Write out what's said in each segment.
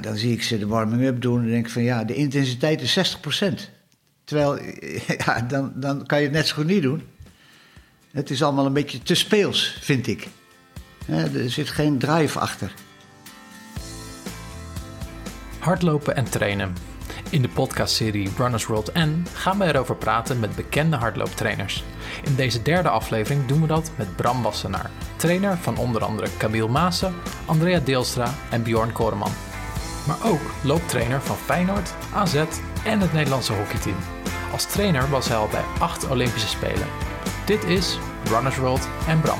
dan zie ik ze de warming-up doen en denk ik van ja, de intensiteit is 60%. Terwijl, ja, dan, dan kan je het net zo goed niet doen. Het is allemaal een beetje te speels, vind ik. Er zit geen drive achter. Hardlopen en trainen. In de podcastserie Runners World N gaan we erover praten met bekende hardlooptrainers. In deze derde aflevering doen we dat met Bram Wassenaar, trainer van onder andere Camille Maassen, Andrea Deelstra en Bjorn Koreman. Maar ook looptrainer van Feyenoord, AZ en het Nederlandse hockeyteam. Als trainer was hij al bij acht Olympische Spelen. Dit is Runners World en Bram.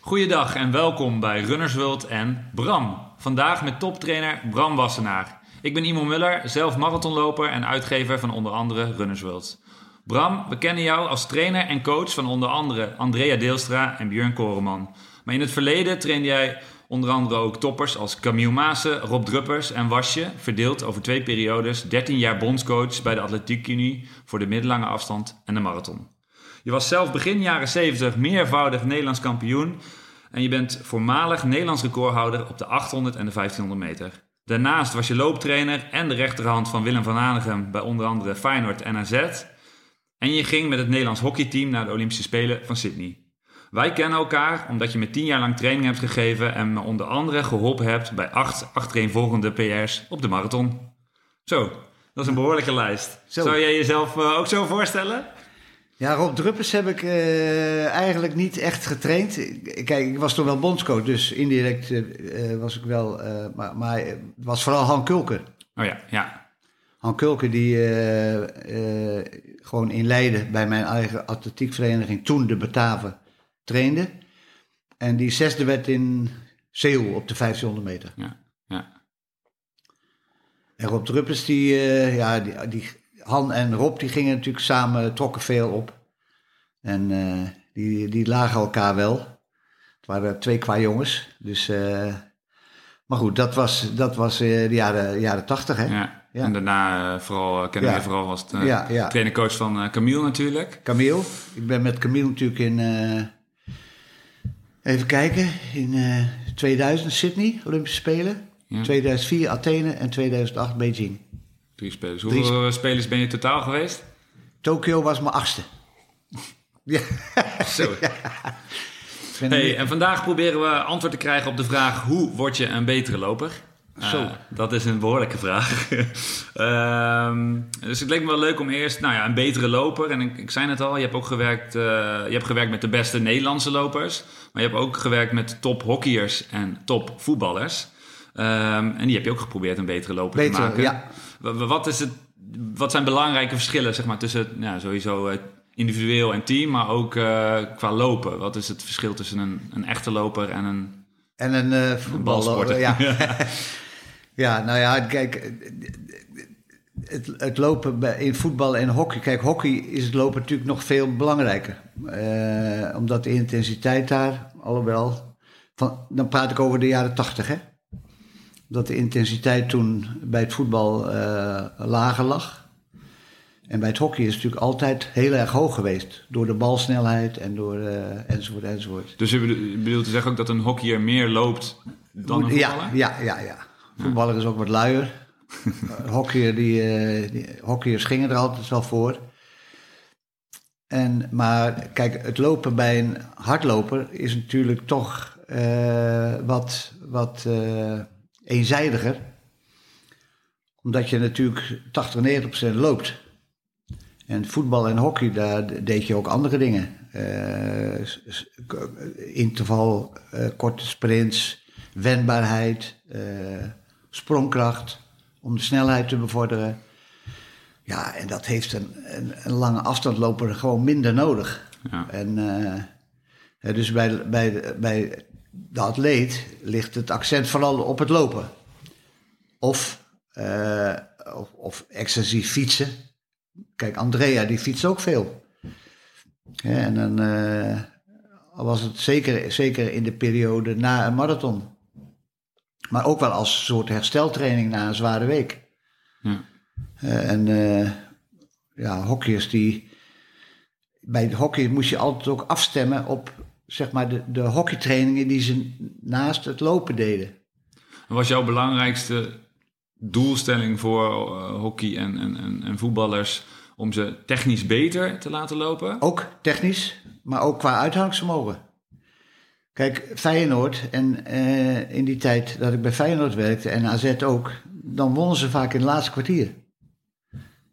Goeiedag en welkom bij Runners World en Bram. Vandaag met toptrainer Bram Wassenaar. Ik ben Imo Muller, zelf marathonloper en uitgever van onder andere Runners World. Bram, we kennen jou als trainer en coach van onder andere Andrea Deelstra en Björn Koreman. Maar in het verleden trainde jij onder andere ook toppers als Camille Maassen, Rob Druppers en Wasje, verdeeld over twee periodes, 13 jaar bondscoach bij de Atletiek Unie voor de middellange afstand en de marathon. Je was zelf begin jaren 70 meervoudig Nederlands kampioen en je bent voormalig Nederlands recordhouder op de 800 en de 1500 meter. Daarnaast was je looptrainer en de rechterhand van Willem van Hanegem bij onder andere Feyenoord en AZ. En je ging met het Nederlands hockeyteam naar de Olympische Spelen van Sydney. Wij kennen elkaar omdat je me tien jaar lang training hebt gegeven en me onder andere geholpen hebt bij acht achtereenvolgende PR's op de marathon. Zo, dat is een behoorlijke lijst. Zo. Zou jij jezelf eh, ook zo voorstellen? Ja, Rob Druppers heb ik eh, eigenlijk niet echt getraind. Kijk, ik was toen wel bondscoach, dus indirect eh, was ik wel... maar, maar het was vooral Han Kulker. Oh ja, ja. Han Kulker die eh, eh, gewoon in Leiden bij mijn eigen atletiekvereniging, toen de Bataven, trainde. En die zesde werd in Seoul op de 1500 meter. ja, ja. En Rob Druppers, die, eh, ja, die, die, Han en Rob, die gingen natuurlijk samen, trokken veel op. En die, die lagen elkaar wel. Het waren twee qua jongens. Dus, maar goed, dat was, dat was de jaren, jaren 80, hè? ja. En daarna eh, vooral, eh, kennen we vooral als het, eh, trainer-coach van Camille natuurlijk. Camille. Ik ben met Camille natuurlijk in, even kijken, in eh 2000 Sydney, Olympische Spelen. Ja. 2004 Athene en 2008 Beijing. Drie spelers. Drie Hoeveel eh, spelers ben je totaal geweest? Tokio was mijn achtste. Ja. Zo. Hey, en vandaag proberen we antwoord te krijgen op de vraag: hoe word je een betere loper? Zo. Eh, dat is een behoorlijke vraag. Ehm, dus het leek me wel leuk om eerst, nou ja, een betere loper. En ik, ik zei het al, je hebt ook gewerkt, eh, je hebt gewerkt met de beste Nederlandse lopers. Maar je hebt ook gewerkt met top hockeyers en top voetballers. Ehm, en die heb je ook geprobeerd een betere loper te maken. ja. Wa- wa- Wat, is het, wat zijn belangrijke verschillen zeg maar, tussen ja, sowieso eh, individueel en team, maar ook eh, qua lopen? Wat is het verschil tussen een, een echte loper en een En een balsporter? Ja. ja, nou ja, kijk. Het, het lopen in voetbal en hockey. Kijk, hockey is het lopen natuurlijk nog veel belangrijker. Eh, omdat de intensiteit daar, alhoewel. Van, dan praat ik over de jaren tachtig, hè? Dat de intensiteit toen bij het voetbal eh, lager lag. En bij het hockey is het natuurlijk altijd heel erg hoog geweest. Door de balsnelheid en door eh, enzovoort enzovoort. Dus je bedo- je bedoelt te zeggen ook dat een hockeyer meer loopt dan een ja, voetballer? ja, ja, ja. Voetballer is ook wat luier. Hockeyer, die, eh, die, hockeyers gingen er altijd wel voor. En, maar kijk, het lopen bij een hardloper is natuurlijk toch eh, wat, wat eh, eenzijdiger. Omdat je natuurlijk 80, 90 procent loopt. En voetbal en hockey, daar deed je ook andere dingen. K- interval, korte sprints, wendbaarheid, sprongkracht, om de snelheid te bevorderen. Ja, en dat heeft een, een, een lange afstandloper gewoon minder nodig. Ja. En eh, dus bij, de- bij, bij de atleet ligt het accent vooral op het lopen. Of, eh, of, of excessief fietsen. Kijk, Andrea die fietst ook veel. En dan eh, was het zeker, zeker in de periode na een marathon. Maar ook wel als soort hersteltraining na een zware week. Ja. Eh, en eh, ja, hockeyers die. Bij het hockey moest je altijd ook afstemmen op, zeg maar de, de hockeytrainingen die ze naast het lopen deden. Was jouw belangrijkste doelstelling voor uh, hockey en, en, en, en, voetballers om ze technisch beter te laten lopen? Ook technisch, maar ook qua uithoudingsvermogen. Kijk, Feyenoord en uh, in die tijd dat ik bij Feyenoord werkte en AZ ook, dan wonnen ze vaak in het laatste kwartier.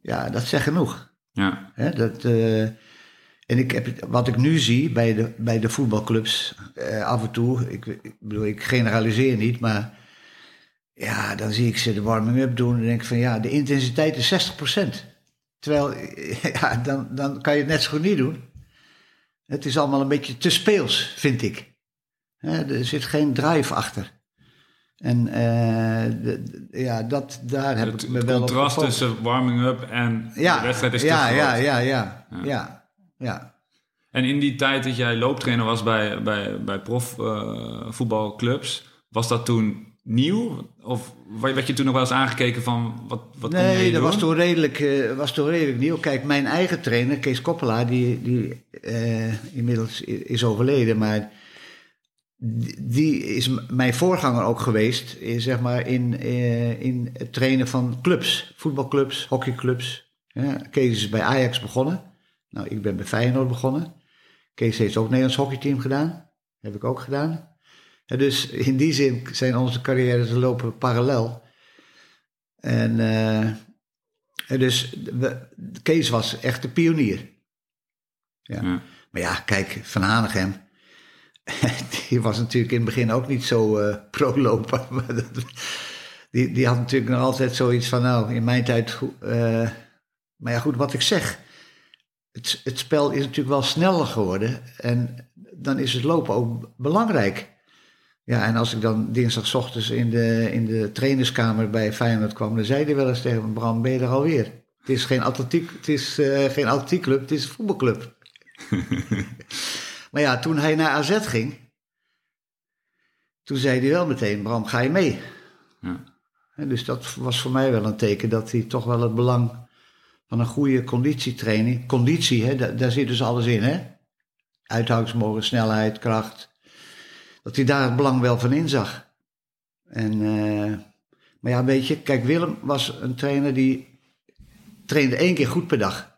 Ja, dat zegt genoeg. Ja. Hè, dat, uh, en ik heb, wat ik nu zie bij de, bij de voetbalclubs, uh, af en toe, ik, ik, bedoel, ik generaliseer niet, maar ja, dan zie ik ze de warming-up doen en denk ik van ja, de intensiteit is 60%. Terwijl, ja, dan, dan kan je het net zo goed niet doen. Het is allemaal een beetje te speels, vind ik. Er zit geen drive achter. En uh, de, ja, dat, daar heb het, ik me het wel contrast op tussen warming-up en ja, de wedstrijd is ja, te ja, ja, ja, ja, ja, ja. En in die tijd dat jij looptrainer was bij, bij, bij profvoetbalclubs, was dat toen nieuw? Of werd je toen nog wel eens aangekeken van wat, wat kon Nee, je dat doen? was toen, redelijk, uh, was toen redelijk nieuw. Kijk, mijn eigen trainer, Kees Koppelaar, die, die uh, inmiddels is overleden, maar die is mijn voorganger ook geweest, zeg maar, in, uh, in het trainen van clubs, voetbalclubs, hockeyclubs. Ja, Kees is bij Ajax begonnen. Nou, ik ben bij Feyenoord begonnen. Kees heeft ook het Nederlands hockeyteam gedaan. Heb ik ook gedaan. Ja, dus in die zin zijn onze carrières lopen parallel. En uh, dus we, Kees was echt de pionier. Ja. ja. Maar ja, kijk, Van Hanegem, die was natuurlijk in het begin ook niet zo uh, pro-loper. die, die had natuurlijk nog altijd zoiets van, nou, in mijn tijd... Uh, maar ja, goed, wat ik zeg. Het, het spel is natuurlijk wel sneller geworden. En dan is het lopen ook belangrijk. Ja, en als ik dan dinsdagochtends in de, in de trainerskamer bij Feyenoord kwam, dan zei hij wel eens tegen me, Bram, ben je er alweer? Het is geen atletiek, het is uh, geen atletiekclub, het is een voetbalclub. maar ja, toen hij naar AZ ging, toen zei hij wel meteen, Bram, ga je mee? Ja. En dus dat was voor mij wel een teken dat hij toch wel het belang van een goede conditietraining, conditie, hè, daar, daar zit dus alles in, hè? Uithoudingsvermogen, snelheid, kracht, dat hij daar het belang wel van inzag. En, uh, maar ja, weet je, kijk, Willem was een trainer die trainde één keer goed per dag.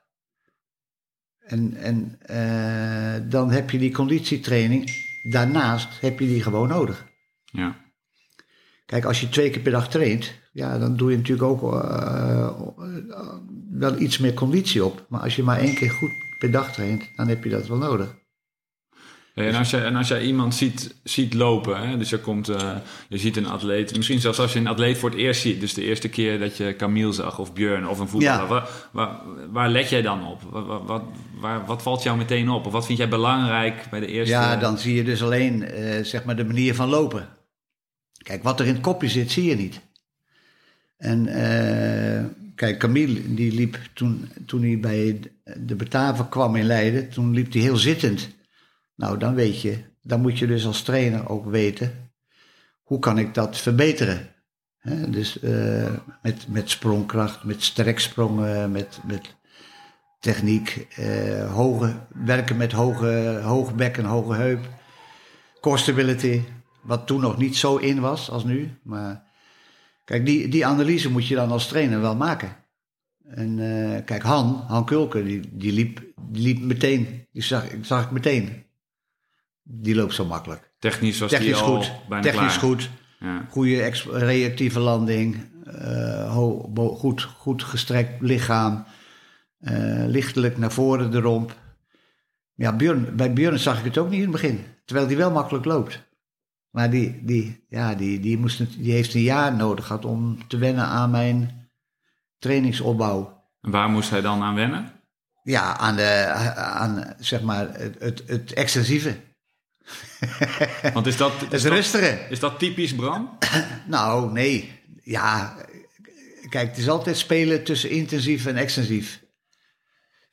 En, en uh, dan heb je die conditietraining, daarnaast heb je die gewoon nodig. Ja. Kijk, als je twee keer per dag traint, ja, dan doe je natuurlijk ook uh, wel iets meer conditie op. Maar als je maar één keer goed per dag traint, dan heb je dat wel nodig. En als, je, en als jij iemand ziet, ziet lopen, hè, dus je, komt, uh, je ziet een atleet, misschien zelfs als je een atleet voor het eerst ziet, dus de eerste keer dat je Camille zag of Björn of een voetballer, Ja. waar, waar, waar let jij dan op? Wat, wat, waar, wat valt jou meteen op? Of wat vind jij belangrijk bij de eerste? Ja, dan zie je dus alleen uh, zeg maar de manier van lopen. Kijk, wat er in het kopje zit, zie je niet. En uh, kijk, Camille die liep toen, toen hij bij de Bataven kwam in Leiden, toen liep hij heel zittend. Nou, dan weet je, dan moet je dus als trainer ook weten, hoe kan ik dat verbeteren? Dus uh, met, met sprongkracht, met streksprongen, met, met techniek, uh, hoge, werken met hoge, hoge bek en hoge heup, core stability, wat toen nog niet zo in was als nu. Maar kijk, die, die analyse moet je dan als trainer wel maken. En uh, kijk, Han, Han Kulke, die, die, liep, die liep meteen, die zag, zag ik meteen. Die loopt zo makkelijk. Technisch was Technisch die al goed, bijna technisch klaar. goed, Ja. goede reactieve landing, uh, bo, goed, goed gestrekt lichaam, uh, lichtelijk naar voren de romp. Ja, Björn, bij Björn zag ik het ook niet in het begin, terwijl die wel makkelijk loopt. Maar die, die, ja, die, die, moest, die heeft een jaar nodig gehad om te wennen aan mijn trainingsopbouw. En waar moest hij dan aan wennen? Ja, aan, de, aan zeg maar het, het, het extensieve. Want is dat, Het is dat, is dat typisch Bram? Nou, nee. Ja, kijk, het is altijd spelen tussen intensief en extensief.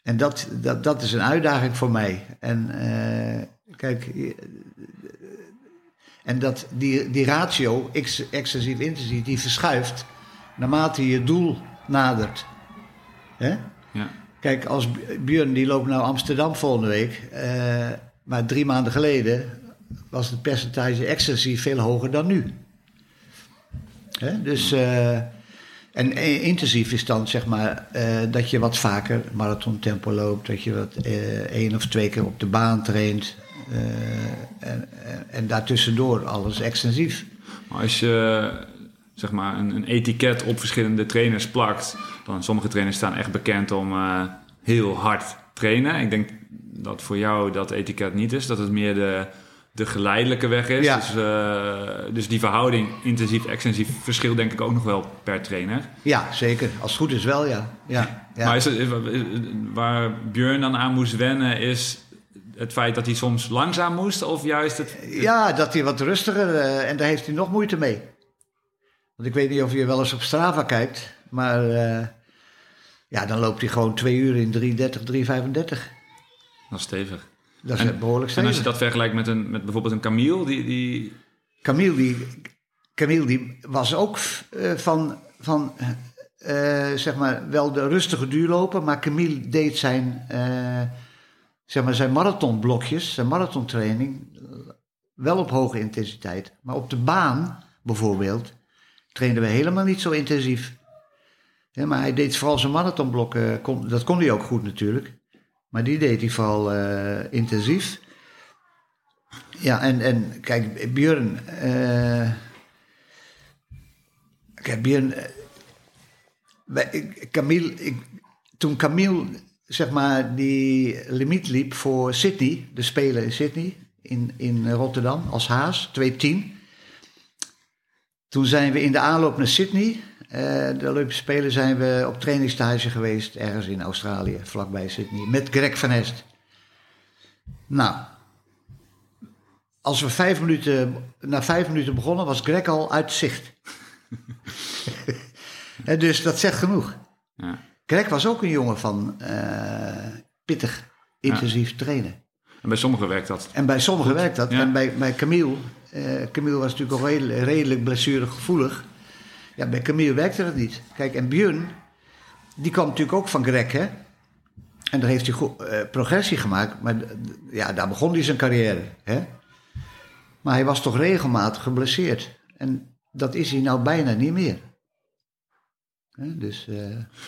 En dat, dat, dat is een uitdaging voor mij. En eh, kijk, en dat, die, die ratio, ex, extensief-intensief, die verschuift naarmate je doel nadert. Hè? Ja. Kijk, als Björn die loopt naar Amsterdam volgende week. eh, maar drie maanden geleden was het percentage ecstasy veel hoger dan nu. Dus, eh, en eh, intensief is dan zeg maar eh, dat je wat vaker marathontempo loopt, dat je wat eh, één of twee keer op de baan traint. en, en, en daartussendoor alles extensief. Maar als je zeg maar, een, een etiket op verschillende trainers plakt, dan sommige trainers staan echt bekend om heel hard trainen. Ik denk dat voor jou dat etiket niet is, dat het meer de, de geleidelijke weg is. Ja. Dus, eh, dus die verhouding intensief-extensief verschilt denk ik ook nog wel per trainer. Ja, zeker. Als het goed is wel, ja. ja, ja. Maar is het, is- waar Björn dan aan moest wennen, is het feit dat hij soms langzaam moest, of juist het. Ja, dat hij wat rustiger eh, en daar heeft hij nog moeite mee. Want ik weet niet of je wel eens op Strava kijkt, maar eh, ja, dan loopt hij gewoon twee uur in 3.30, 3.35. Dat is stevig. Dat is En- behoorlijk En als je stevig. dat vergelijkt met, een, met bijvoorbeeld een Camille, die, die Camille, die, Camille die was ook eh, van, van eh, zeg maar, wel de rustige duurloper, maar Camille deed zijn, eh, zeg maar, zijn marathonblokjes, zijn marathontraining, wel op hoge intensiteit. Maar op de baan bijvoorbeeld trainden we helemaal niet zo intensief. Ja, maar hij deed vooral zijn marathonblokken, dat kon hij ook goed natuurlijk. Maar die deed hij vooral eh, intensief. Ja, en, en kijk, Björn. eh kijk, Björn. eh, Camille, toen Camille, zeg maar, die limiet liep voor Sydney, de Spelen in Sydney, in, in Rotterdam, als haas, 2.10. Toen zijn we in de aanloop naar Sydney, de Olympische Spelen, zijn we op trainingstage geweest, ergens in Australië, vlakbij Sydney, met Greg van Hest. Nou, als we vijf minuten, na vijf minuten begonnen, was Greg al uit zicht. En dus dat zegt genoeg. ja. Greg was ook een jongen van eh, pittig, intensief trainen. En bij sommigen werkt dat. En bij sommigen werkt dat. Ja. En bij, bij Camille, eh, Camille was natuurlijk al redelijk, redelijk blessuregevoelig. Ja, bij Camille werkte dat niet. Kijk, en Björn, die kwam natuurlijk ook van Greg, hè. En daar heeft hij eh, progressie gemaakt. Maar ja, daar begon hij zijn carrière, hè. Maar hij was toch regelmatig geblesseerd. En dat is hij nou bijna niet meer. Hè, dus...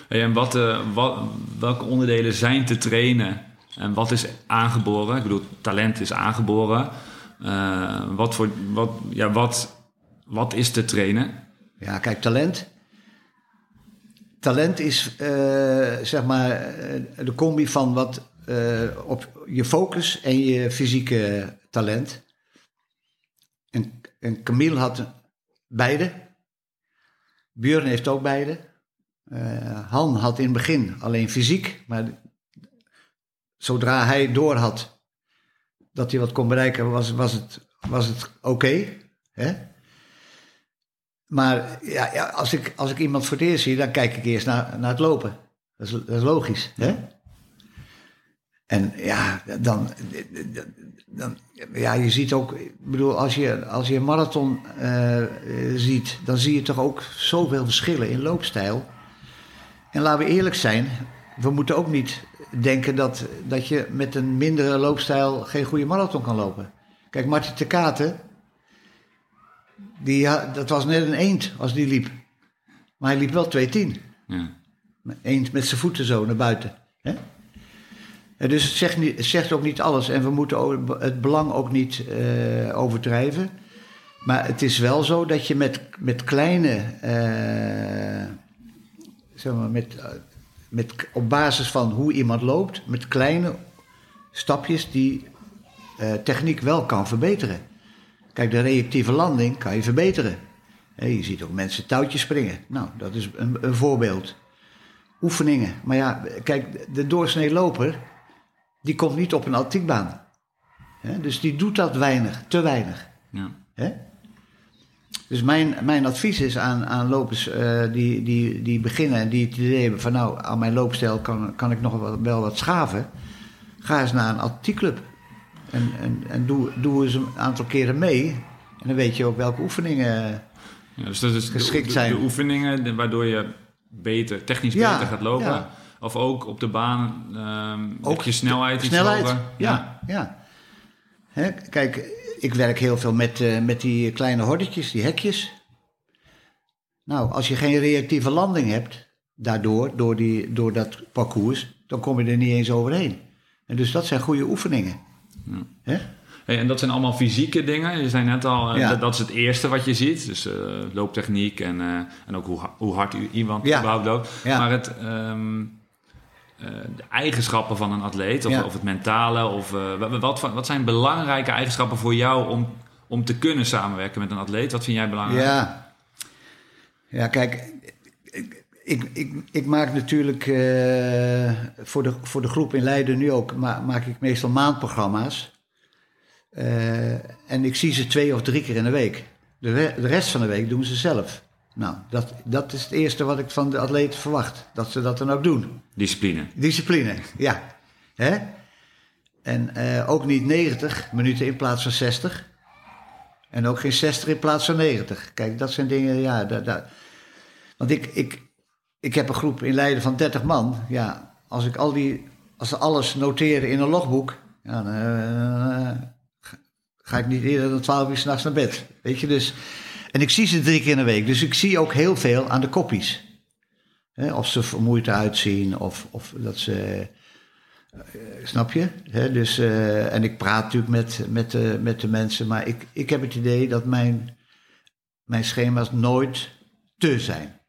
eh, en wat, eh, wat, welke onderdelen zijn te trainen en wat is aangeboren? Ik bedoel, talent is aangeboren. Wat, voor, wat, ja, wat, wat is te trainen? Ja, kijk, talent. Talent is eh, zeg maar eh, de combi van wat eh, op je focus en je fysieke talent. En, en Camille had beide. Björn heeft ook beide. Han had in het begin alleen fysiek, maar zodra hij door had dat hij wat kon bereiken, was, was het, was het oké. hè? Maar ja, als, ik, als ik iemand voor het eerst zie, dan kijk ik eerst naar, naar het lopen. Dat is, dat is logisch. Hè? En ja, dan, dan. Ja, je ziet ook. Ik bedoel, als je, als je een marathon eh, ziet, dan zie je toch ook zoveel verschillen in loopstijl. En laten we eerlijk zijn, we moeten ook niet denken dat, dat je met een mindere loopstijl geen goede marathon kan lopen. Kijk, Martin de Katen, die, dat was net een eend als die liep. Maar hij liep wel 2,10. Ja. Eend met zijn voeten zo naar buiten. Hè? En dus het zegt, niet, het zegt ook niet alles. En we moeten ook het belang ook niet eh, overdrijven. Maar het is wel zo dat je met, met kleine... eh, zeg maar, met, eh, met, op basis van hoe iemand loopt... met kleine stapjes die techniek wel kan verbeteren. Kijk, de reactieve landing kan je verbeteren. Je ziet ook mensen touwtjes springen. Nou, dat is een, een voorbeeld. Oefeningen. Maar ja, kijk, de doorsnee loper, die komt niet op een atletiekbaan. Dus die doet dat weinig, te weinig. Ja. Dus mijn, mijn advies is aan, aan lopers eh, die, die, die beginnen en die het idee hebben van nou, aan mijn loopstijl kan, kan ik nog wel, wel wat schaven. Ga eens naar een atletiekclub. En, en, en doe, doe eens een aantal keren mee. En dan weet je ook welke oefeningen. Ja, dus dat is Geschikt de, zijn. De, oefeningen waardoor je beter, technisch Ja, beter gaat lopen. ja. Of ook op de baan Ook ook je snelheid iets snelheid. hoger. Ja, ja. Hè? Kijk, ik werk heel veel met, eh, met die kleine hordetjes, die hekjes. Nou, als je geen reactieve landing hebt, daardoor, door, die, door dat parcours, dan kom je er niet eens overheen. En dus dat zijn goede oefeningen. Hè? Hey, en dat zijn allemaal fysieke dingen. Je zei net al, eh, Ja. dat, dat is het eerste wat je ziet. Dus eh, looptechniek en, eh, en ook hoe, hoe hard iemand Ja. überhaupt loopt. Ja. Maar het, ehm, eh, de eigenschappen van een atleet, of, of het mentale, of wat, wat, wat zijn belangrijke eigenschappen voor jou om, om te kunnen samenwerken met een atleet? Wat vind jij belangrijk? Ja. Ja, kijk, ik, ik, ik, ik maak natuurlijk eh, voor, de, voor de groep in Leiden nu ook, ma maak ik meestal maandprogramma's. Eh, en ik zie ze twee of drie keer in de week. De, re- de rest van de week doen ze zelf. Nou, dat, dat is het eerste wat ik van de atleten verwacht. Dat ze dat dan ook doen. Discipline. Discipline, ja. Hè? En eh, ook niet 90 minuten in plaats van 60. En ook geen 60 in plaats van 90. Kijk, dat zijn dingen, ja. Da, da- Want ik, ik, ik heb een groep in Leiden van 30 man. Ja, als ik al die, als ze alles noteren in een logboek, ja, dan eh, ga- ik niet eerder dan 12 uur s'nachts naar bed. Weet je, dus. En ik zie ze drie keer in de week. Dus ik zie ook heel veel aan de koppies. Of ze vermoeid uitzien, of, of dat ze. eh, snap je? Dus, eh, en ik praat natuurlijk met, met, de, met de mensen, maar ik, ik heb het idee dat mijn, mijn schema's nooit te zijn.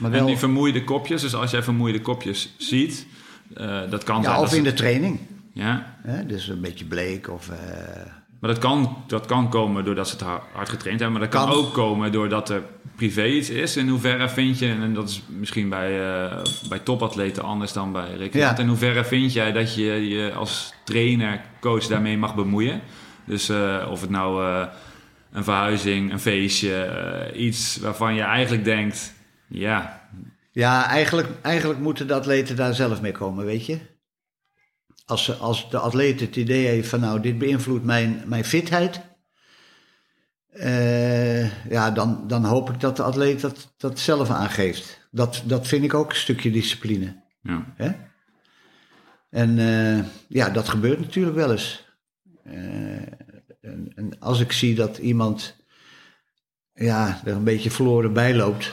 Maar En die vermoeide kopjes, dus als jij vermoeide kopjes ziet, eh, dat kan ja, of in de training. ja, Hè, dus een beetje bleek of. eh, Maar dat kan, dat kan komen doordat ze het har- hard getraind hebben. Maar dat kan, Kan. ook komen doordat er privé iets is. In hoeverre vind je, en dat is misschien bij, eh, bij topatleten anders dan bij recreanten. Ja. In hoeverre vind jij dat je je als trainer, coach daarmee mag bemoeien? Dus of het nou een verhuizing, een feestje, iets waarvan je eigenlijk denkt... Ja, Ja, eigenlijk, eigenlijk moeten de atleten daar zelf mee komen, weet je. Als, ze, als de atleet het idee heeft van nou, dit beïnvloedt mijn, mijn fitheid. eh, ja, dan, dan hoop ik dat de atleet dat, dat zelf aangeeft. Dat, dat vind ik ook een stukje discipline. ja. Hè? En eh, ja, dat gebeurt natuurlijk wel eens. Eh, en, en als ik zie dat iemand ja, er een beetje verloren bij loopt,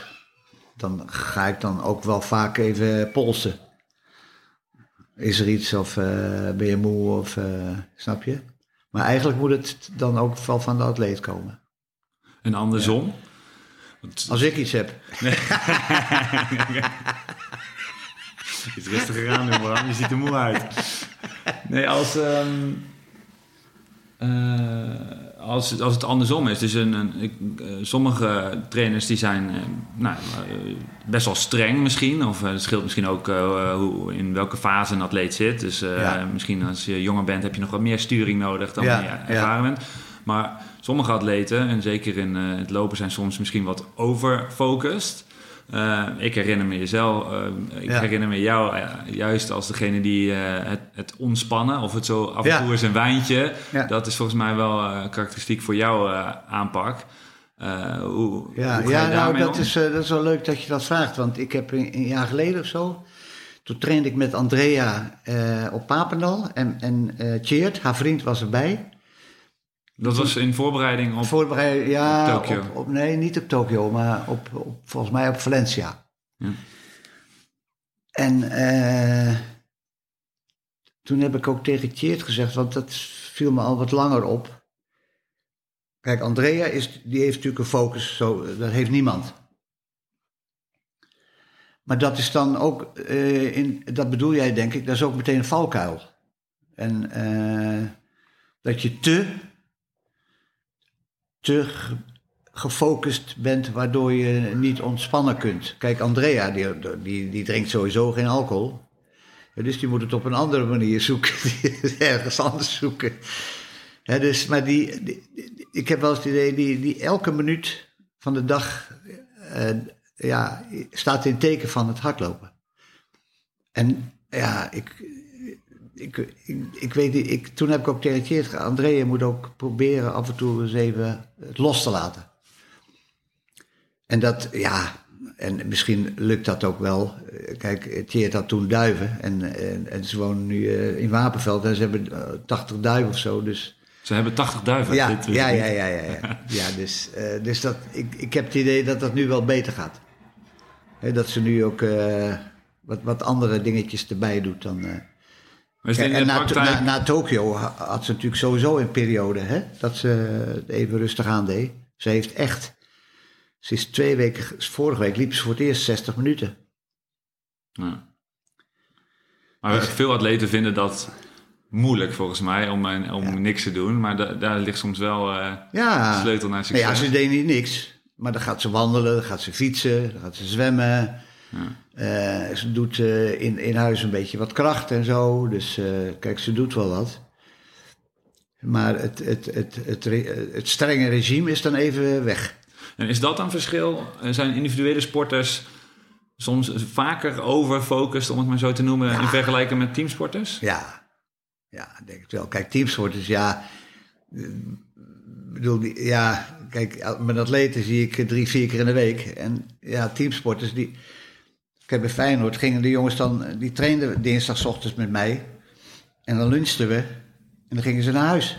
dan ga ik dan ook wel vaak even polsen. Is er iets of eh, ben je moe of eh, snap je? Maar eigenlijk moet het dan ook wel van de atleet komen. En andersom? Want- Als ik iets heb. Iets rustiger aan Bram. Je ziet er moe uit. Nee, als, ehm, eh, als, als het andersom is. Dus een, een, ik, eh, sommige trainers die zijn eh, nou, best wel streng misschien. Of het scheelt misschien ook hoe, in welke fase een atleet zit. Dus Ja. misschien als je jonger bent heb je nog wat meer sturing nodig dan Ja, je ervaren bent. Maar sommige atleten, en zeker in het lopen, zijn soms misschien wat overfocust. Eh, ik herinner me jezelf, eh, ik Ja. herinner me jou eh, juist als degene die het, het ontspannen of het zo af en toe eens een wijntje. Ja. Dat is volgens mij wel karakteristiek voor jouw aanpak. Hoe, Ja, hoe ja nou, dat om? is, dat is wel leuk dat je dat vraagt. Want ik heb een, een jaar geleden of zo... Toen trainde ik met Andrea op Papendal. En, en Tjeerd, haar vriend, was erbij. Dat was in voorbereiding op... Voorbereid, ja, Op Tokio. Op, op- nee, niet op Tokio, maar op, op, volgens mij op Valencia. Ja. En eh, toen heb ik ook tegen Tjeerd gezegd, want dat viel me al wat langer op. Kijk, Andrea is, die heeft natuurlijk een focus, zo, dat heeft niemand. Maar dat is dan ook, eh, in, dat bedoel jij denk ik, dat is ook meteen een valkuil. En eh, dat je te, te ge- gefocust bent, waardoor je niet ontspannen kunt. Kijk, Andrea, die, die, die drinkt sowieso geen alcohol. Dus die moet het op een andere manier zoeken, ergens anders zoeken. Dus, maar die- ik heb wel eens het idee, die, die elke minuut van de dag eh, ja, staat in teken van het hardlopen. En ja, ik, ik, ik, ik weet niet, ik, toen heb ik ook tegen Tjeerd gezegd, André, je moet ook proberen af en toe eens even het los te laten. En dat, ja, en misschien lukt dat ook wel. Eh, Kijk, Tjeerd had toen duiven en, en, en ze wonen nu eh, in Wapenveld en ze hebben eh, 80 duiven of zo. Dus Ze hebben 80 duiven. Ja, Dit ja, ja, ja, ja, ja. ja dus dus, dus dat, ik, ik heb het idee dat dat nu wel beter gaat. Dat ze nu ook eh, wat, wat andere dingetjes erbij doet dan... eh, Kijk, en na, praktijk... na, na Tokio ha- had ze natuurlijk sowieso een periode hè, dat ze even rustig aandeed. Ze heeft echt, ze is twee weken, vorige week liep ze voor het eerst 60 minuten. Ja. Maar veel atleten vinden dat moeilijk volgens mij om, om niks te doen. Maar da- daar ligt soms wel eh, Ja, de sleutel naar succes. ja, ze deed niet niks. Maar dan gaat ze wandelen, dan gaat ze fietsen, dan gaat ze zwemmen. Eh, ze doet eh, in, in huis een beetje wat kracht en zo. Dus eh, kijk, ze doet wel wat. Maar het, het, het, het, het strenge regime is dan even weg. En is dat een verschil? Zijn individuele sporters soms vaker overfocust, om het maar zo te noemen, in vergelijking met teamsporters? Ja, ja, ik denk het wel. Kijk, teamsporters, ja. bedoel, ja, kijk, met atleten zie ik drie, vier keer in de week. En ja, teamsporters, die. Kijk, bij Feyenoord gingen de jongens dan, die trainden dinsdagochtends met mij. En dan lunchten we. En dan gingen ze naar huis.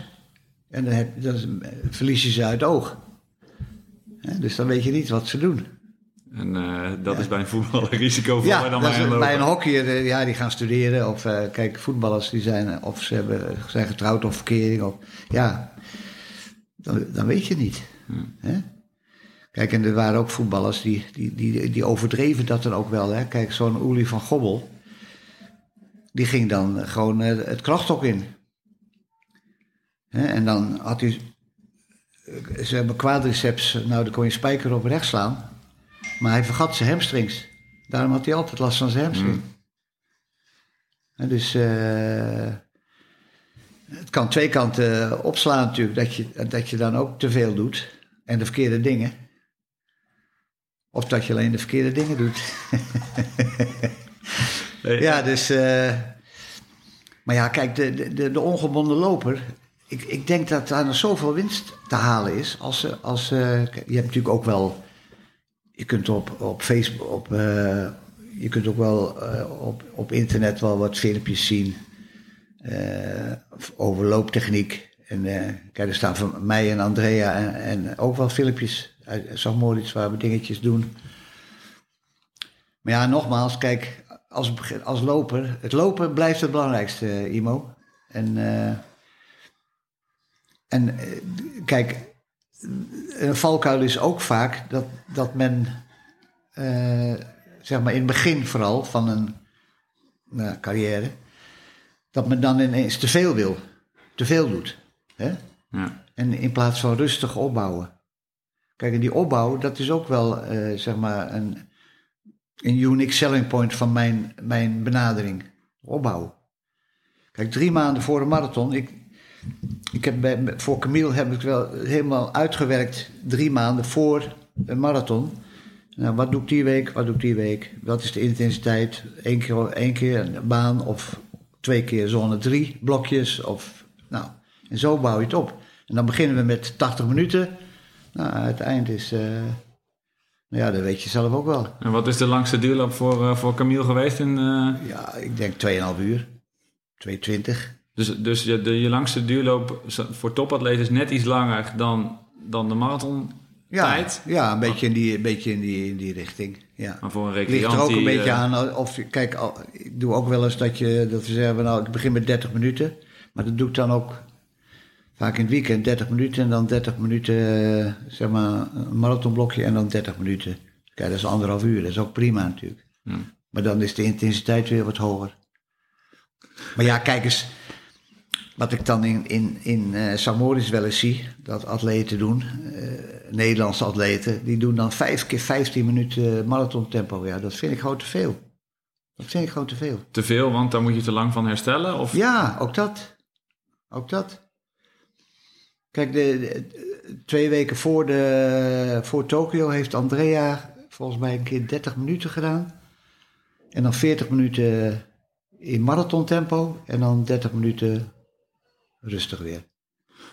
En dan, heb, dan verlies je ze uit het oog. Dus dan weet je niet wat ze doen. En eh, dat is bij een voetballer risicovoller Ja, dan dat is, bij een hockeyer, eh, ja, die gaan studeren. Of eh, kijk, voetballers die zijn, of ze hebben, zijn getrouwd of verkering. Of, ja, dan, dan weet je niet. Hè? Kijk, en er waren ook voetballers die, die, die, die overdreven dat dan ook wel. Hè? Kijk, zo'n Oelie van Gobbel, die ging dan gewoon eh, het krachthok in. Hè? En dan had hij, eh, ze hebben quadriceps, nou dan kon je spijker op rechts slaan. Maar hij vergat zijn hamstrings. Daarom had hij altijd last van zijn hamstring. En dus eh, het kan twee kanten opslaan natuurlijk. Dat je, dat je dan ook te veel doet. En de verkeerde dingen. Of dat je alleen de verkeerde dingen doet. Ja, dus. eh, maar ja, kijk, de, de, de, de ongebonden loper. Ik, ik denk dat daar nog zoveel winst te halen is. Als, als, je hebt natuurlijk ook wel. Je kunt op, op Facebook. Op, eh, je kunt ook wel eh, op, op internet wel wat filmpjes zien. over looptechniek. En kijk, er staan van mij en Andrea en, en ook wel filmpjes uit Zagmoritz waar we dingetjes doen. Maar ja, nogmaals, kijk, als, als loper, het lopen blijft het belangrijkste, eh, Imo. En, eh, en eh, kijk, een valkuil is ook vaak dat, dat men, zeg maar in het begin vooral van een nou, carrière, dat men dan ineens te veel wil, te veel doet. Hè? Ja. En in plaats van rustig opbouwen. Kijk, en die opbouw, dat is ook wel, eh, zeg maar, een, een unique selling point van mijn, mijn benadering. Opbouw. Kijk, drie maanden voor een marathon. Ik, ik heb bij, voor Camille heb ik wel helemaal uitgewerkt. Drie maanden voor een marathon. Nou, wat doe ik die week? Wat doe ik die week? Wat is de intensiteit? Eén keer, één keer een baan of twee keer zone drie blokjes. Of, nou, en zo bouw je het op. En dan beginnen we met 80 minuten. Nou, het eind is. eh, nou ja, dat weet je zelf ook wel. En wat is de langste duurloop voor, eh, voor Camille geweest? In, eh, Ja, ik denk 2,5 uur. 2,20. dus dus je, de, je langste duurloop voor topatleten is net iets langer dan, dan de marathon Ja, tijd. ja een beetje in die, een beetje in die, in die richting. Ja. Maar voor een recreant ligt er ook een die, beetje aan. Of, kijk, ik doe ook wel eens dat, je, dat we zeggen, nou, ik begin met 30 minuten. Maar dat doe ik dan ook vaak in het weekend 30 minuten. En dan 30 minuten, eh, zeg maar, een marathonblokje en dan 30 minuten. Kijk, dat is anderhalf uur. Dat is ook prima natuurlijk. Maar dan is de intensiteit weer wat hoger. Maar ja, kijk eens. Wat ik dan in, in, in eh Samoris wel eens zie, dat atleten doen, eh, Nederlandse atleten, die doen dan vijf keer 15 minuten marathontempo. Ja, dat vind ik gewoon te veel. Dat vind ik gewoon te veel. te veel, want daar moet je te lang van herstellen? Of? Ja, ook dat. Ook dat. Kijk, de, de- twee weken voor, de, voor Tokio heeft Andrea volgens mij een keer 30 minuten gedaan. En dan 40 minuten in marathontempo en dan 30 minuten rustig weer.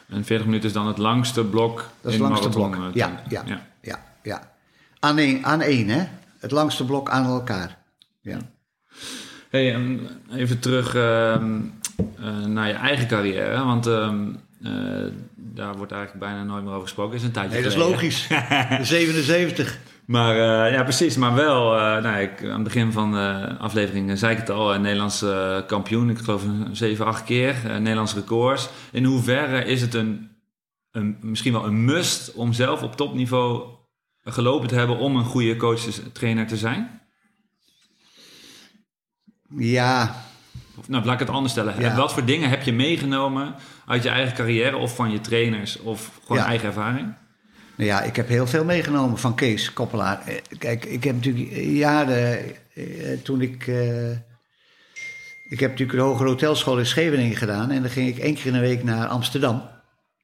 En 40 minuten is dan het langste blok Dat is in het langste marathon, blok. eh, Ja, ja, ja, ja. Aan één, aan één, hè? Het langste blok aan elkaar. Ja. Hey, en even terug ehm, eh, naar je eigen carrière. Want ehm, eh, daar wordt eigenlijk bijna nooit meer over gesproken. is een tijdje Nee, dat is logisch. De 77. Maar eh, ja, precies. Maar wel, eh, nou, ik, aan het begin van de aflevering zei ik het al, een Nederlands kampioen. Ik geloof een 7, 8 keer. Nederlands records. In hoeverre is het een, een, misschien wel een must om zelf op topniveau gelopen te hebben om een goede coach, trainer te zijn? Ja, nou, laat ik het anders stellen. Ja. Wat voor dingen heb je meegenomen uit je eigen carrière of van je trainers of gewoon Ja. eigen ervaring? Nou ja, ik heb heel veel meegenomen van Kees Koppelaar. Eh, Kijk, ik heb natuurlijk jaren eh, toen ik. eh, ik heb natuurlijk de Hogere Hotelschool in Scheveningen gedaan. En dan ging ik één keer in de week naar Amsterdam.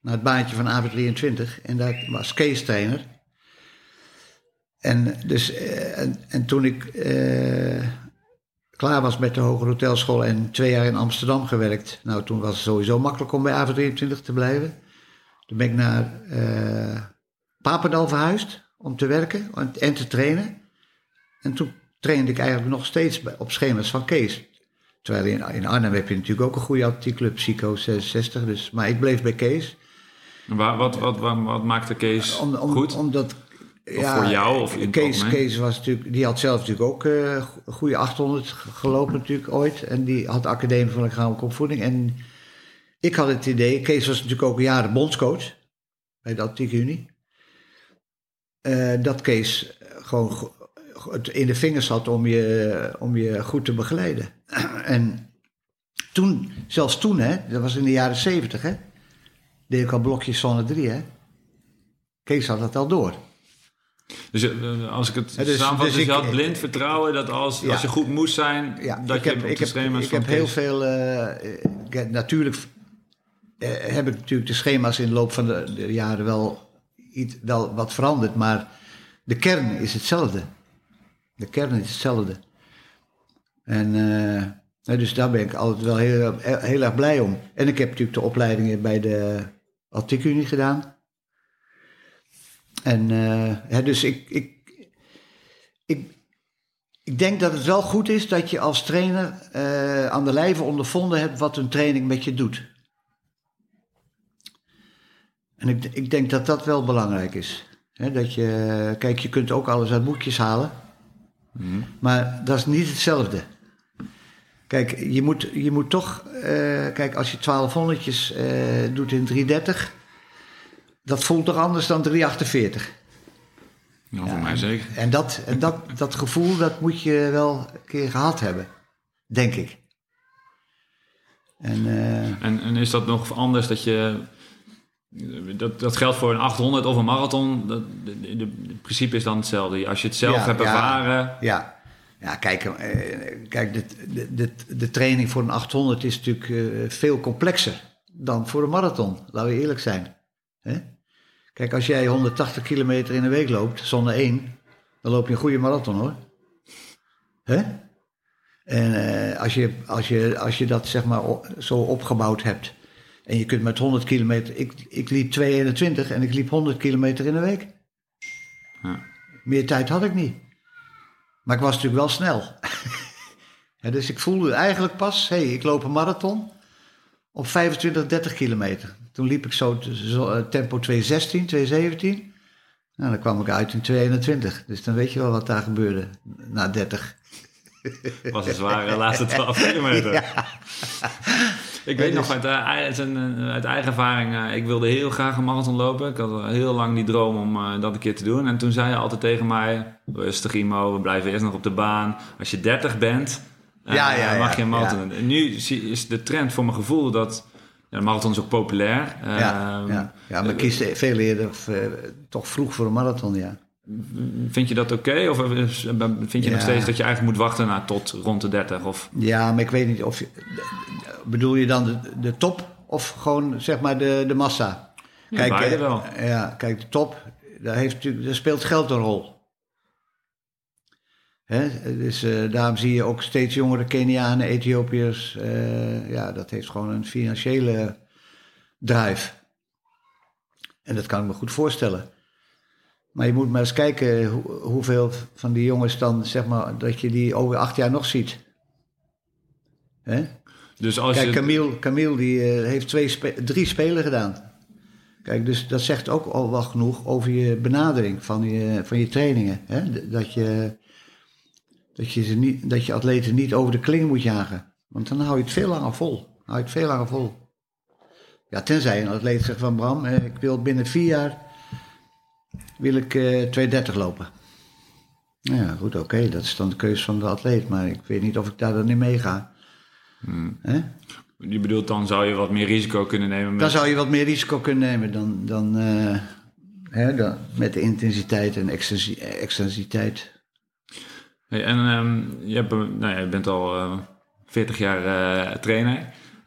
Naar het baantje van AV23. En daar was Kees trainer. En, dus, en, en toen ik klaar was met de Hogere Hotelschool en twee jaar in Amsterdam gewerkt. Nou, toen was het sowieso makkelijk om bij AV23 te blijven. Toen ben ik naar eh, Papendal verhuisd om te werken en- te trainen. En toen trainde ik eigenlijk nog steeds op schema's van Kees. Terwijl in, in Arnhem heb je natuurlijk ook een goede atletiekclub, Psycho 66. Dus, maar ik bleef bij Kees. Waar, wat, wat, wat, wat maakte Kees Om, om, goed? Omdat... voor jou of het Kees? Kees was natuurlijk, die had zelf natuurlijk ook eh, een goede 800 ge- gelopen natuurlijk ooit. En die had de Academie van Lichamelijke Opvoeding. En ik had het idee, Kees was natuurlijk ook jaren bondscoach bij de Atletieke Unie. eh, dat Kees gewoon het in de vingers had om je, om je goed te begeleiden. en toen, zelfs toen, hè, dat was in de jaren 70, hè, deed ik al blokjes zone 3, hè. Kees had dat al door. Dus eh, als ik het dus- samenvat, dus dus je had blind vertrouwen dat als, Ja. als je goed moest zijn, Ja, dat ik je heb, op ik de heb, schema's ik heb heel veel. eh, ik natuurlijk eh, heb ik natuurlijk de schema's in de loop van de, de jaren wel, iets, wel wat veranderd, maar de kern is hetzelfde. De kern is hetzelfde. En eh, dus daar ben ik altijd wel heel, heel erg blij om. En ik heb natuurlijk de opleidingen bij de Atletiek Unie gedaan. En eh, hè, dus ik, ik, ik, ik denk dat het wel goed is dat je als trainer eh, aan de lijve ondervonden hebt wat een training met je doet. En ik, ik denk dat dat wel belangrijk is. Hè, dat je, kijk, je kunt ook alles uit boekjes halen, maar dat is niet hetzelfde. Kijk, je moet, je moet toch, eh, kijk, als je 1200'tjes eh, doet in 330, dat voelt toch anders dan 348. Ja, voor mij zeker. En, dat, en dat, dat gevoel, dat moet je wel een keer gehad hebben, denk ik. En eh, En, en is dat nog anders dat je... Dat, dat geldt voor een 800 of een marathon. Dat, het principe is dan hetzelfde. Als je het zelf Ja, hebt ja. ervaren... ja, ja kijk, eh, kijk de, de, de, de training voor een 800 is natuurlijk eh, veel complexer dan voor een marathon, laten we eerlijk zijn. Hè? Kijk, als jij 180 kilometer in een week loopt, zonder één, dan loop je een goede marathon hoor. Hè? En eh, als, je, als, je, als je dat zeg maar zo opgebouwd hebt. En je kunt met 100 kilometer. Ik, ik liep 2,21 en ik liep 100 kilometer in een week. Ja. Meer tijd had ik niet. Maar ik was natuurlijk wel snel. Ja, dus ik voelde eigenlijk pas, hé, hey, ik loop een marathon op 25, 30 kilometer. Toen liep ik zo, eh, tempo 216, 217. Nou, dan kwam ik uit in 221. Dus dan weet je wel wat daar gebeurde na 30. was een zware laatste 12 kilometer. Ik weet nog uit, eh, uit, een, eh, uit eigen ervaring, eh, ik wilde heel graag een marathon lopen. Ik had al heel lang die droom om eh, dat een keer te doen. En toen zei je altijd tegen mij, rustig Imo, we blijven eerst nog op de baan. Als je 30 bent, eh, Ja, mag je een marathon. En nu is de trend voor mijn gevoel dat, ja, de marathon is ook populair. Ja, Ehm, ja. ja maar ik kies veel eerder, eh, toch vroeg voor een marathon, ja. Vind je dat oké? Of is- vind je nog Ja. steeds dat je eigenlijk moet wachten naar tot rond de 30? Of, Ja, maar ik weet niet of je... Bedoel je dan de, de top of gewoon zeg maar de, de massa? Ja, beide eh, wel. Ja, kijk, de top, daar, heeft natuurlijk, daar speelt geld een rol. Dus eh, daarom zie je ook steeds jongere Kenianen, Ethiopiërs. eh, ja, dat heeft gewoon een financiële drive. En dat kan ik me goed voorstellen. Maar je moet maar eens kijken hoe, hoeveel van die jongens dan, zeg maar, dat je die over acht jaar nog ziet. Hè? Dus als Kijk, je... Camille, Camille die, eh, heeft twee spe- drie spelen gedaan. Kijk, dus dat zegt ook al wel genoeg over je benadering van je, van je trainingen. Hè? Dat, je, dat, je ze niet, dat je atleten niet over de kling moet jagen. Want dan hou je het veel langer vol. Hou je het veel langer vol. Ja, tenzij een atleet zegt van Bram, ik wil binnen vier jaar wil ik eh 230 lopen. Nou Ja, goed, oké, dat is dan de keuze van de atleet. Maar ik weet niet of ik daar dan in meega. Hè? Je bedoelt, dan zou je wat meer risico kunnen nemen met... Dan zou je wat meer risico kunnen nemen dan, dan, eh, hè, dan met de intensiteit en extensi- extensiteit. Hey, en ehm, je, hebt, nou ja, je bent al eh 40 jaar eh, trainer.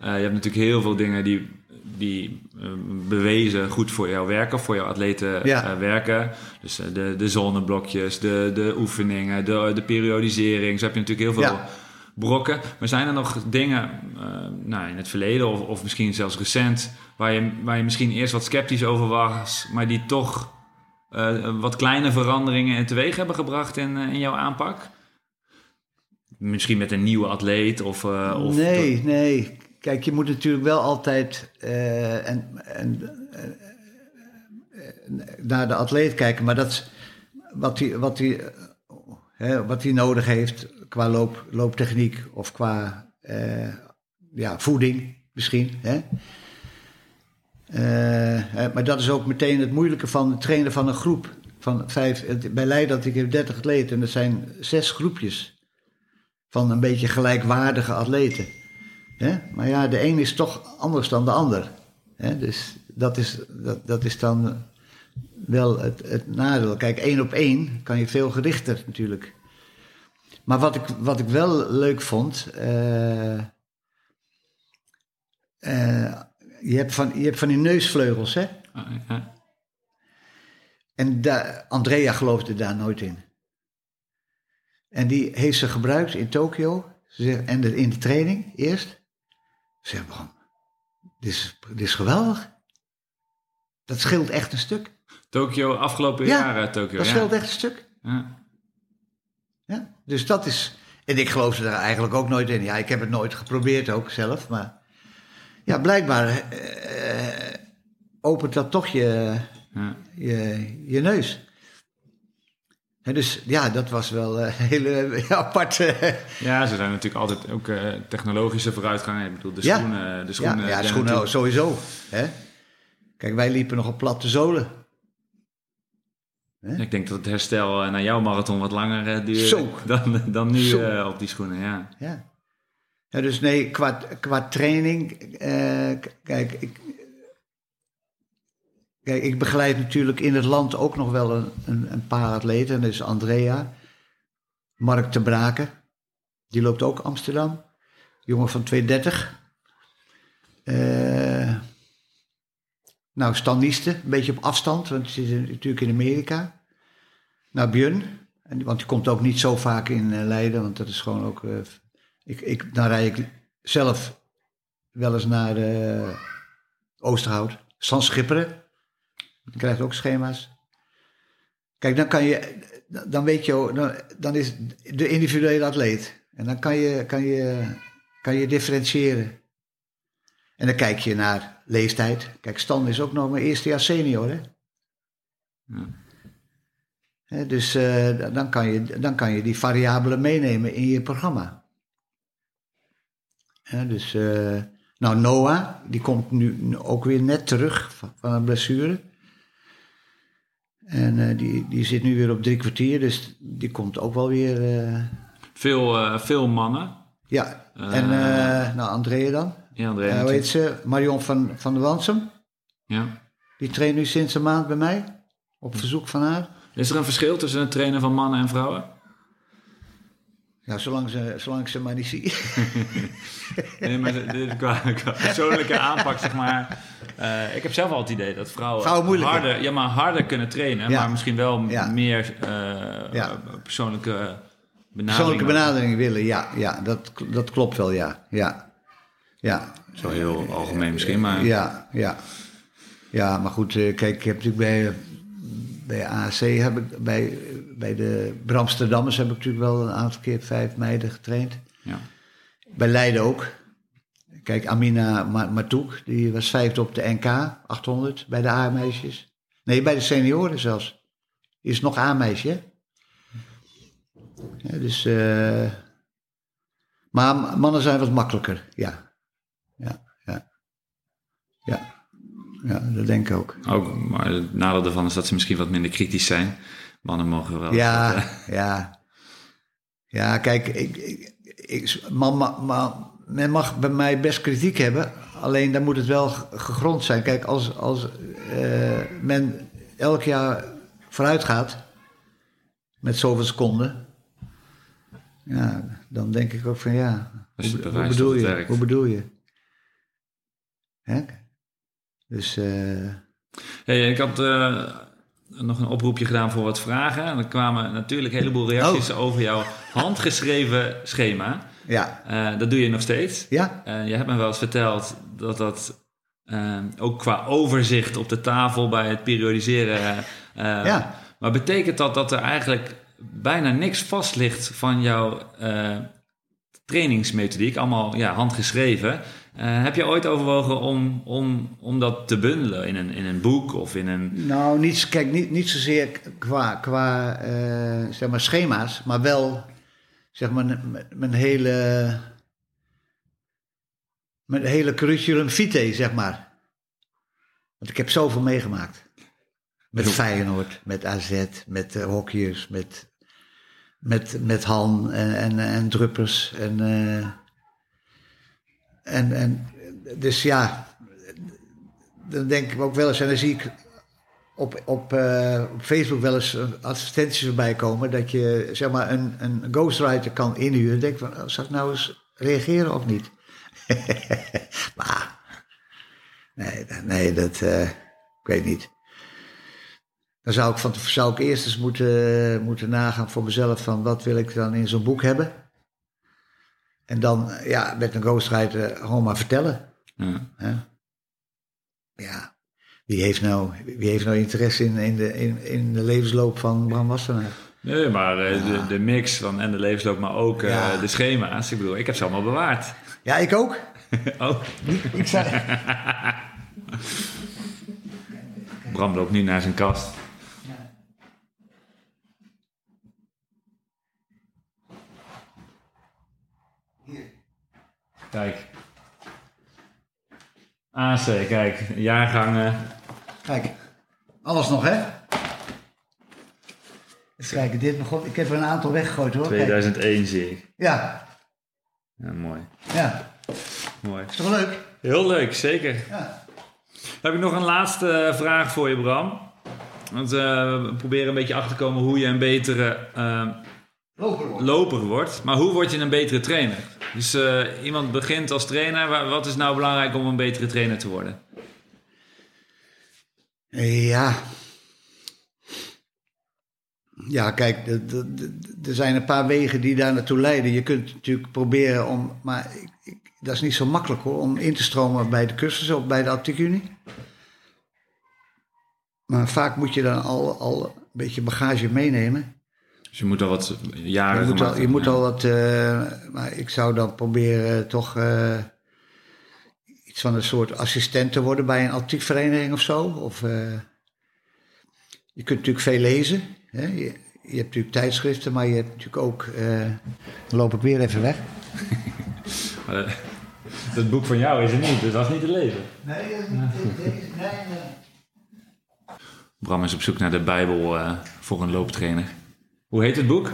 Eh, je hebt natuurlijk heel veel dingen die, die eh, bewezen goed voor jou werken, voor jouw atleten Ja. eh, werken. Dus eh, de, de zonneblokjes, de, de oefeningen, de, de periodisering. Zo heb je natuurlijk heel veel Ja. brokken. Maar zijn er nog dingen eh, nou, in het verleden of, of misschien zelfs recent... Waar je, waar je misschien eerst wat sceptisch over was, maar die toch eh, wat kleine veranderingen teweeg hebben gebracht in, eh, in jouw aanpak? Misschien met een nieuwe atleet of... eh, of nee, nee. Kijk, je moet natuurlijk wel altijd eh, en, en, eh, naar de atleet kijken. Maar dat is wat hij, wat hè, wat hij nodig heeft qua loop, looptechniek of qua ja, voeding misschien. Hè? Maar dat is ook meteen het moeilijke van het trainen van een groep. Van vijf, bij Leiden had ik heb 30 atleten en dat zijn zes groepjes van een beetje gelijkwaardige atleten. Maar ja, de een is toch anders dan de ander. Dus dat is, dat, dat is dan wel het, het nadeel. Kijk, één op één kan je veel gerichter natuurlijk. Maar wat ik, wat ik wel leuk vond. eh, eh, je, hebt van, je hebt van die neusvleugels, hè? Ah, ja. En Andrea geloofde daar nooit in. En die heeft ze gebruikt in Tokio. Ze en in de training eerst. Ze zegt, dit is, dit is geweldig. Dat scheelt echt een stuk. Tokio, afgelopen Ja, jaar eh, Tokio. Dat ja. scheelt echt een stuk. Ja. Ja, dus dat is. En ik geloofde daar eigenlijk ook nooit in. Ja, ik heb het nooit geprobeerd ook zelf. Maar ja, blijkbaar eh, opent dat toch je, Ja. je, je neus. Dus ja, dat was wel een hele aparte. ja, ze zijn natuurlijk altijd ook eh, technologische vooruitgang. Ik bedoel, de Ja. schoenen... De ja, schoenen ja, zijn schoenen natuurlijk- sowieso. Hè? Kijk, wij liepen nog op platte zolen. Ik denk dat het herstel eh, naar jouw marathon wat langer eh, duurt Zo. dan, dan nu eh, op die schoenen. Ja. Ja. ja dus nee, qua, qua training. eh, kijk, ik, kijk, ik begeleid natuurlijk in het land ook nog wel een, een, een paar atleten. En dat is Andrea, Mark de Braken. Die loopt ook Amsterdam. Jongen van 230. Eh nou, Stan een beetje op afstand, want hij zit natuurlijk in Amerika. Nou, Björn, want die komt ook niet zo vaak in eh, Leiden, want dat is gewoon ook... eh, ik, ik, dan rijd ik zelf wel eens naar Oosterhout. San Schipperen. Je krijgt ook schema's. Kijk, dan kan je... Dan weet je... Dan, dan is de individuele atleet. En dan kan je, kan je, kan je differentiëren. En dan kijk je naar leeftijd. Kijk, Stan is ook nog mijn eerste jaar senior, hè? Ja. Dus eh, dan, kan je, dan kan je die variabelen meenemen in je programma. Dus, eh, nou, Noah, die komt nu ook weer net terug van, van een blessure. En eh, die, die zit nu weer op drie kwartier, dus die komt ook wel weer. eh, Veel, eh, veel mannen. ja, en nou, Andrea dan. Ja, André. Eh, hoe heet ze? Marion van, van der Wansum. ja. Die traint nu sinds een maand bij mij. Op verzoek van haar. Is er een verschil tussen het trainen van mannen en vrouwen? Ja, zolang ze, zolang ik ze maar niet zie. Nee, maar dit is qua, qua persoonlijke aanpak, zeg maar. Eh, ik heb zelf al het idee dat vrouwen, harder, ja, maar harder kunnen trainen, Ja. maar misschien wel Ja. meer Ja. persoonlijke benadering. Persoonlijke benadering willen, ja. ja dat, dat klopt wel, ja. Ja, ja. Zo heel algemeen misschien, maar Ja, ja. Ja, maar goed, eh, kijk, ik heb natuurlijk bij, bij AAC, heb ik, bij, bij de Bramsterdammers heb ik natuurlijk wel een aantal keer vijf meiden getraind. ja. Bij Leiden ook. Kijk, Amina Ma- Matouk, die was vijfde op de NK 800 bij de A-meisjes. Nee, bij de senioren zelfs. Die is nog A-meisje. Ja, dus, eh, maar mannen zijn wat makkelijker, ja. Ja, ja. Ja, ja dat denk ik ook. Ook, maar het nadeel daarvan is dat ze misschien wat minder kritisch zijn. Mannen mogen wel. Ja, ja. Ja, kijk, ik, ik, ik, man, ma- ma- men mag bij mij best kritiek hebben. Alleen dan moet het wel gegrond zijn. Kijk, als, als eh, men elk jaar vooruit gaat met zoveel seconden. Ja, dan denk ik ook van ja. Hoe, hoe bedoel je? Hoe bedoel je? Hè? Dus eh, Hey, ik had eh, nog een oproepje gedaan voor wat vragen. En er kwamen natuurlijk een heleboel reacties Oh. over jouw handgeschreven schema. ja. Eh, dat doe je nog steeds. Ja? Eh, je hebt me wel eens verteld dat dat eh, ook qua overzicht op de tafel bij het periodiseren. Ja. Maar betekent dat dat er eigenlijk bijna niks vast ligt van jouw trainingsmethodiek, allemaal ja, handgeschreven? Eh, heb je ooit overwogen om, om, om dat te bundelen in een, in een boek of in een. Nou, niet, kijk, niet, niet zozeer qua, qua eh, zeg maar schema's, maar wel zeg maar mijn, mijn hele mijn hele curriculum vitae, zeg maar. Want ik heb zoveel meegemaakt. Met. Feyenoord, met AZ, met uh, hockeyers, met, met, met Han en, en, en Druppers. En, eh, en, en dus ja, dan denk ik ook wel eens, en dan zie ik op, op, eh, op Facebook wel eens advertenties erbij komen dat je zeg maar een, een ghostwriter kan inhuren. Denk van, oh, zal ik nou eens reageren of niet? nee, nee dat, eh, ik weet niet. Dan zou ik, van, zou ik eerst eens moeten, moeten nagaan voor mezelf van wat wil ik dan in zo'n boek hebben. En dan eh, ja, met een ghostwriter gewoon maar vertellen. Ja. Hè? Ja, wie heeft nou, wie heeft nou interesse in, in, de, in, in de levensloop van Bram Wassenaar? Nee, maar eh, de, de mix van en de levensloop, maar ook eh, de schema's. Ik bedoel, ik heb ze allemaal bewaard. Ja, ik ook. Oh, Ik zei, Bram loopt nu naar zijn kast. Kijk. AC, kijk. Jaargangen. kijk, alles nog hè? Eens kijken, dit begon, ik heb er een aantal weggegooid hoor. Kijk. 2001 zie ik. Ja, Ja, mooi. ja, Mooi. is toch leuk? Heel leuk, zeker. Ja. Dan heb ik nog een laatste eh, vraag voor je, Bram. Want eh, we proberen een beetje achter te komen hoe je een betere eh, Loper worden. loper wordt. Maar hoe word je een betere trainer? Dus eh, iemand begint als trainer. Wa- Wat is nou belangrijk om een betere trainer te worden? Ja. Ja, kijk, er- zijn een paar wegen die daar naartoe leiden. Je kunt natuurlijk proberen om, maar ik, dat is niet zo makkelijk hoor, om in te stromen bij de cursussen of bij de Atletiekunie. Maar vaak moet je dan al, al een beetje bagage meenemen. Dus je moet al wat jaren Je moet al, je moet al wat, eh, maar ik zou dan proberen toch eh, iets van een soort assistent te worden bij een atletiekvereniging of zo. Of, eh, je kunt natuurlijk veel lezen. Hè? Je, je hebt natuurlijk tijdschriften, maar je hebt natuurlijk ook. dan loop ik weer even weg. dat boek van jou is er niet, dus dat is niet te lezen. Nee, dat is niet. nee, nee. Bram is op zoek naar de Bijbel voor een looptrainer. Hoe heet het boek?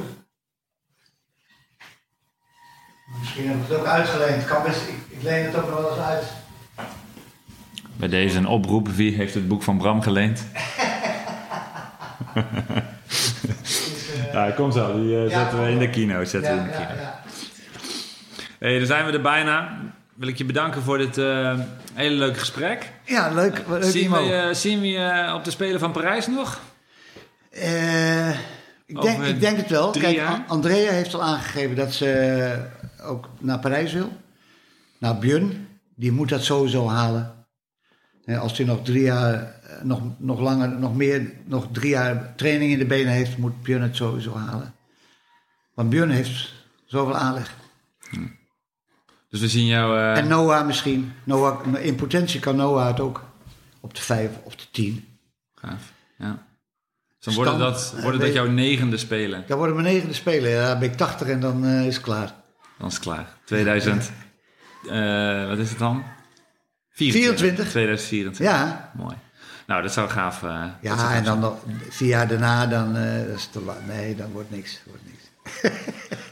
Misschien heb ik het ook uitgeleend. Kan best, ik, ik leen het ook nog wel eens uit. Bij deze een oproep. Wie heeft het boek van Bram geleend? ja, kom zo. Die eh, Ja, zetten we in de kino. Zetten we in de Ja, kino. ja, ja. Hey, dan zijn we er bijna. Wil ik je bedanken voor dit eh, hele leuke gesprek. ja, leuk. leuk Zien we, zien we je op de Spelen van Parijs nog? Eh, ik, denk, ik denk het wel. Kijk, jaar? Andrea heeft al aangegeven dat ze eh, ook naar Parijs wil. Nou, Björn, die moet dat sowieso halen. Als hij nog drie jaar, eh, nog, nog langer, nog meer, nog drie jaar training in de benen heeft, moet Björn het sowieso halen. Want Björn heeft zoveel aanleg. Dus we zien jou... eh, En Noah misschien. Noah, in potentie kan Noah het ook. Op de vijf of de tien. Gaaf, ja. Dan worden Stam- dat, worden dat jouw negende spelen. Dan worden mijn negende spelen. Ja, dan ben ik 80 en dan eh, is het klaar. Dan is het klaar. 2000... eh, wat is het dan? 24. 2024. Ja, Mooi. Nou, dat zou gaaf... eh, zou ja gaaf en dan nog vier jaar daarna, dan, dat is te lang. Nee, dan wordt niks. Wordt niks.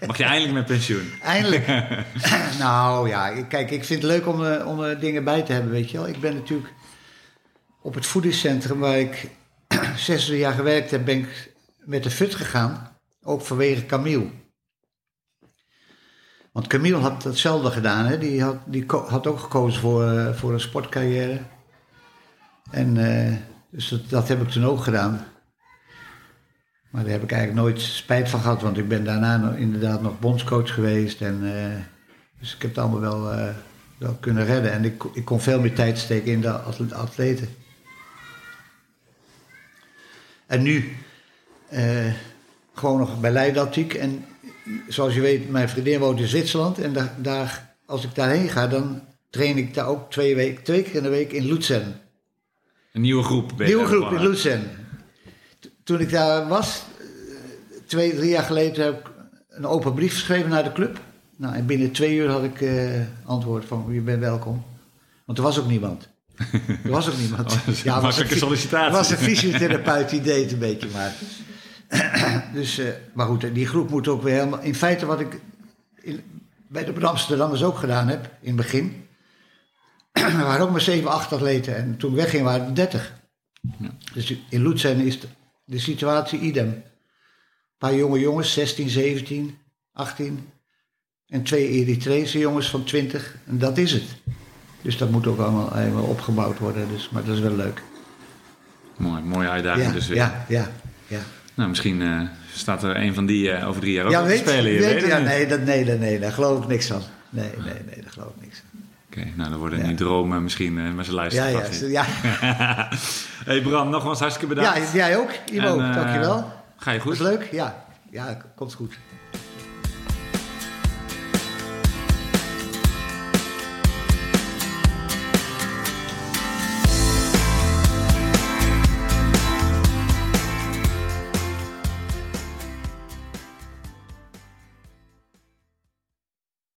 Mag je eindelijk met pensioen? Eindelijk. nou ja, kijk, ik vind het leuk om, om er dingen bij te hebben, weet je wel. Ik ben natuurlijk op het voedingscentrum waar ik zes jaar gewerkt heb, ben ik met de FUT gegaan. Ook vanwege Camille. Want Camille had hetzelfde gedaan, hè. Die had, die had ook gekozen voor, eh, voor een sportcarrière. En eh, dus dat, dat heb ik toen ook gedaan. Maar daar heb ik eigenlijk nooit spijt van gehad, want ik ben daarna inderdaad nog bondscoach geweest. En, eh, dus ik heb het allemaal wel, wel kunnen redden. En ik, ik kon veel meer tijd steken in de atle- atleten. En nu eh, gewoon nog bij Leidatiek. En zoals je weet, mijn vriendin woont in Zwitserland. En daar, daar, als ik daarheen ga, dan train ik daar ook twee, week, twee keer in de week in Luzern. Een nieuwe groep. Nieuwe groep in. Luzern. Toen ik daar was, eh, twee, drie jaar geleden, heb ik een open brief geschreven naar de club. Nou, en binnen twee uur had ik eh, antwoord van, je bent welkom. Want er was ook niemand. Er was ook niemand. Oh, is een was sollicitatie. Er was een fysiotherapeut, die deed een beetje maar. dus, eh, maar goed, die groep moet ook weer helemaal... In feite wat ik in, bij de Amsterdammers ook gedaan heb, in het begin... er waren ook maar 7, 8 atleten. En toen ik wegging waren er 30. Dus in is de, de situatie idem. Een paar jonge jongens, 16, 17, 18. En twee Eritrese jongens van 20. En dat is het. Dus dat moet ook allemaal helemaal opgebouwd worden. Dus, maar dat is wel leuk. Mooi, mooie uitdaging Ja, dus weer. ja, ja, ja. Nou, misschien eh, staat er een van die eh, over drie jaar ook Ja, te spelen. Je weet- weet het ja, niet. nee, dat, nee, dat, nee, daar geloof ik niks van. Nee, nee, nee, daar geloof ik niks van. Oké, nou dan worden Ja. die dromen misschien, maar ze Ja, luisteren ja, niet. ja. hey Bram, nogmaals hartstikke bedankt. ja, jij ook, Ivo, En, eh, dankjewel. Ga je Dat goed? is leuk, ja. Ja, komt goed.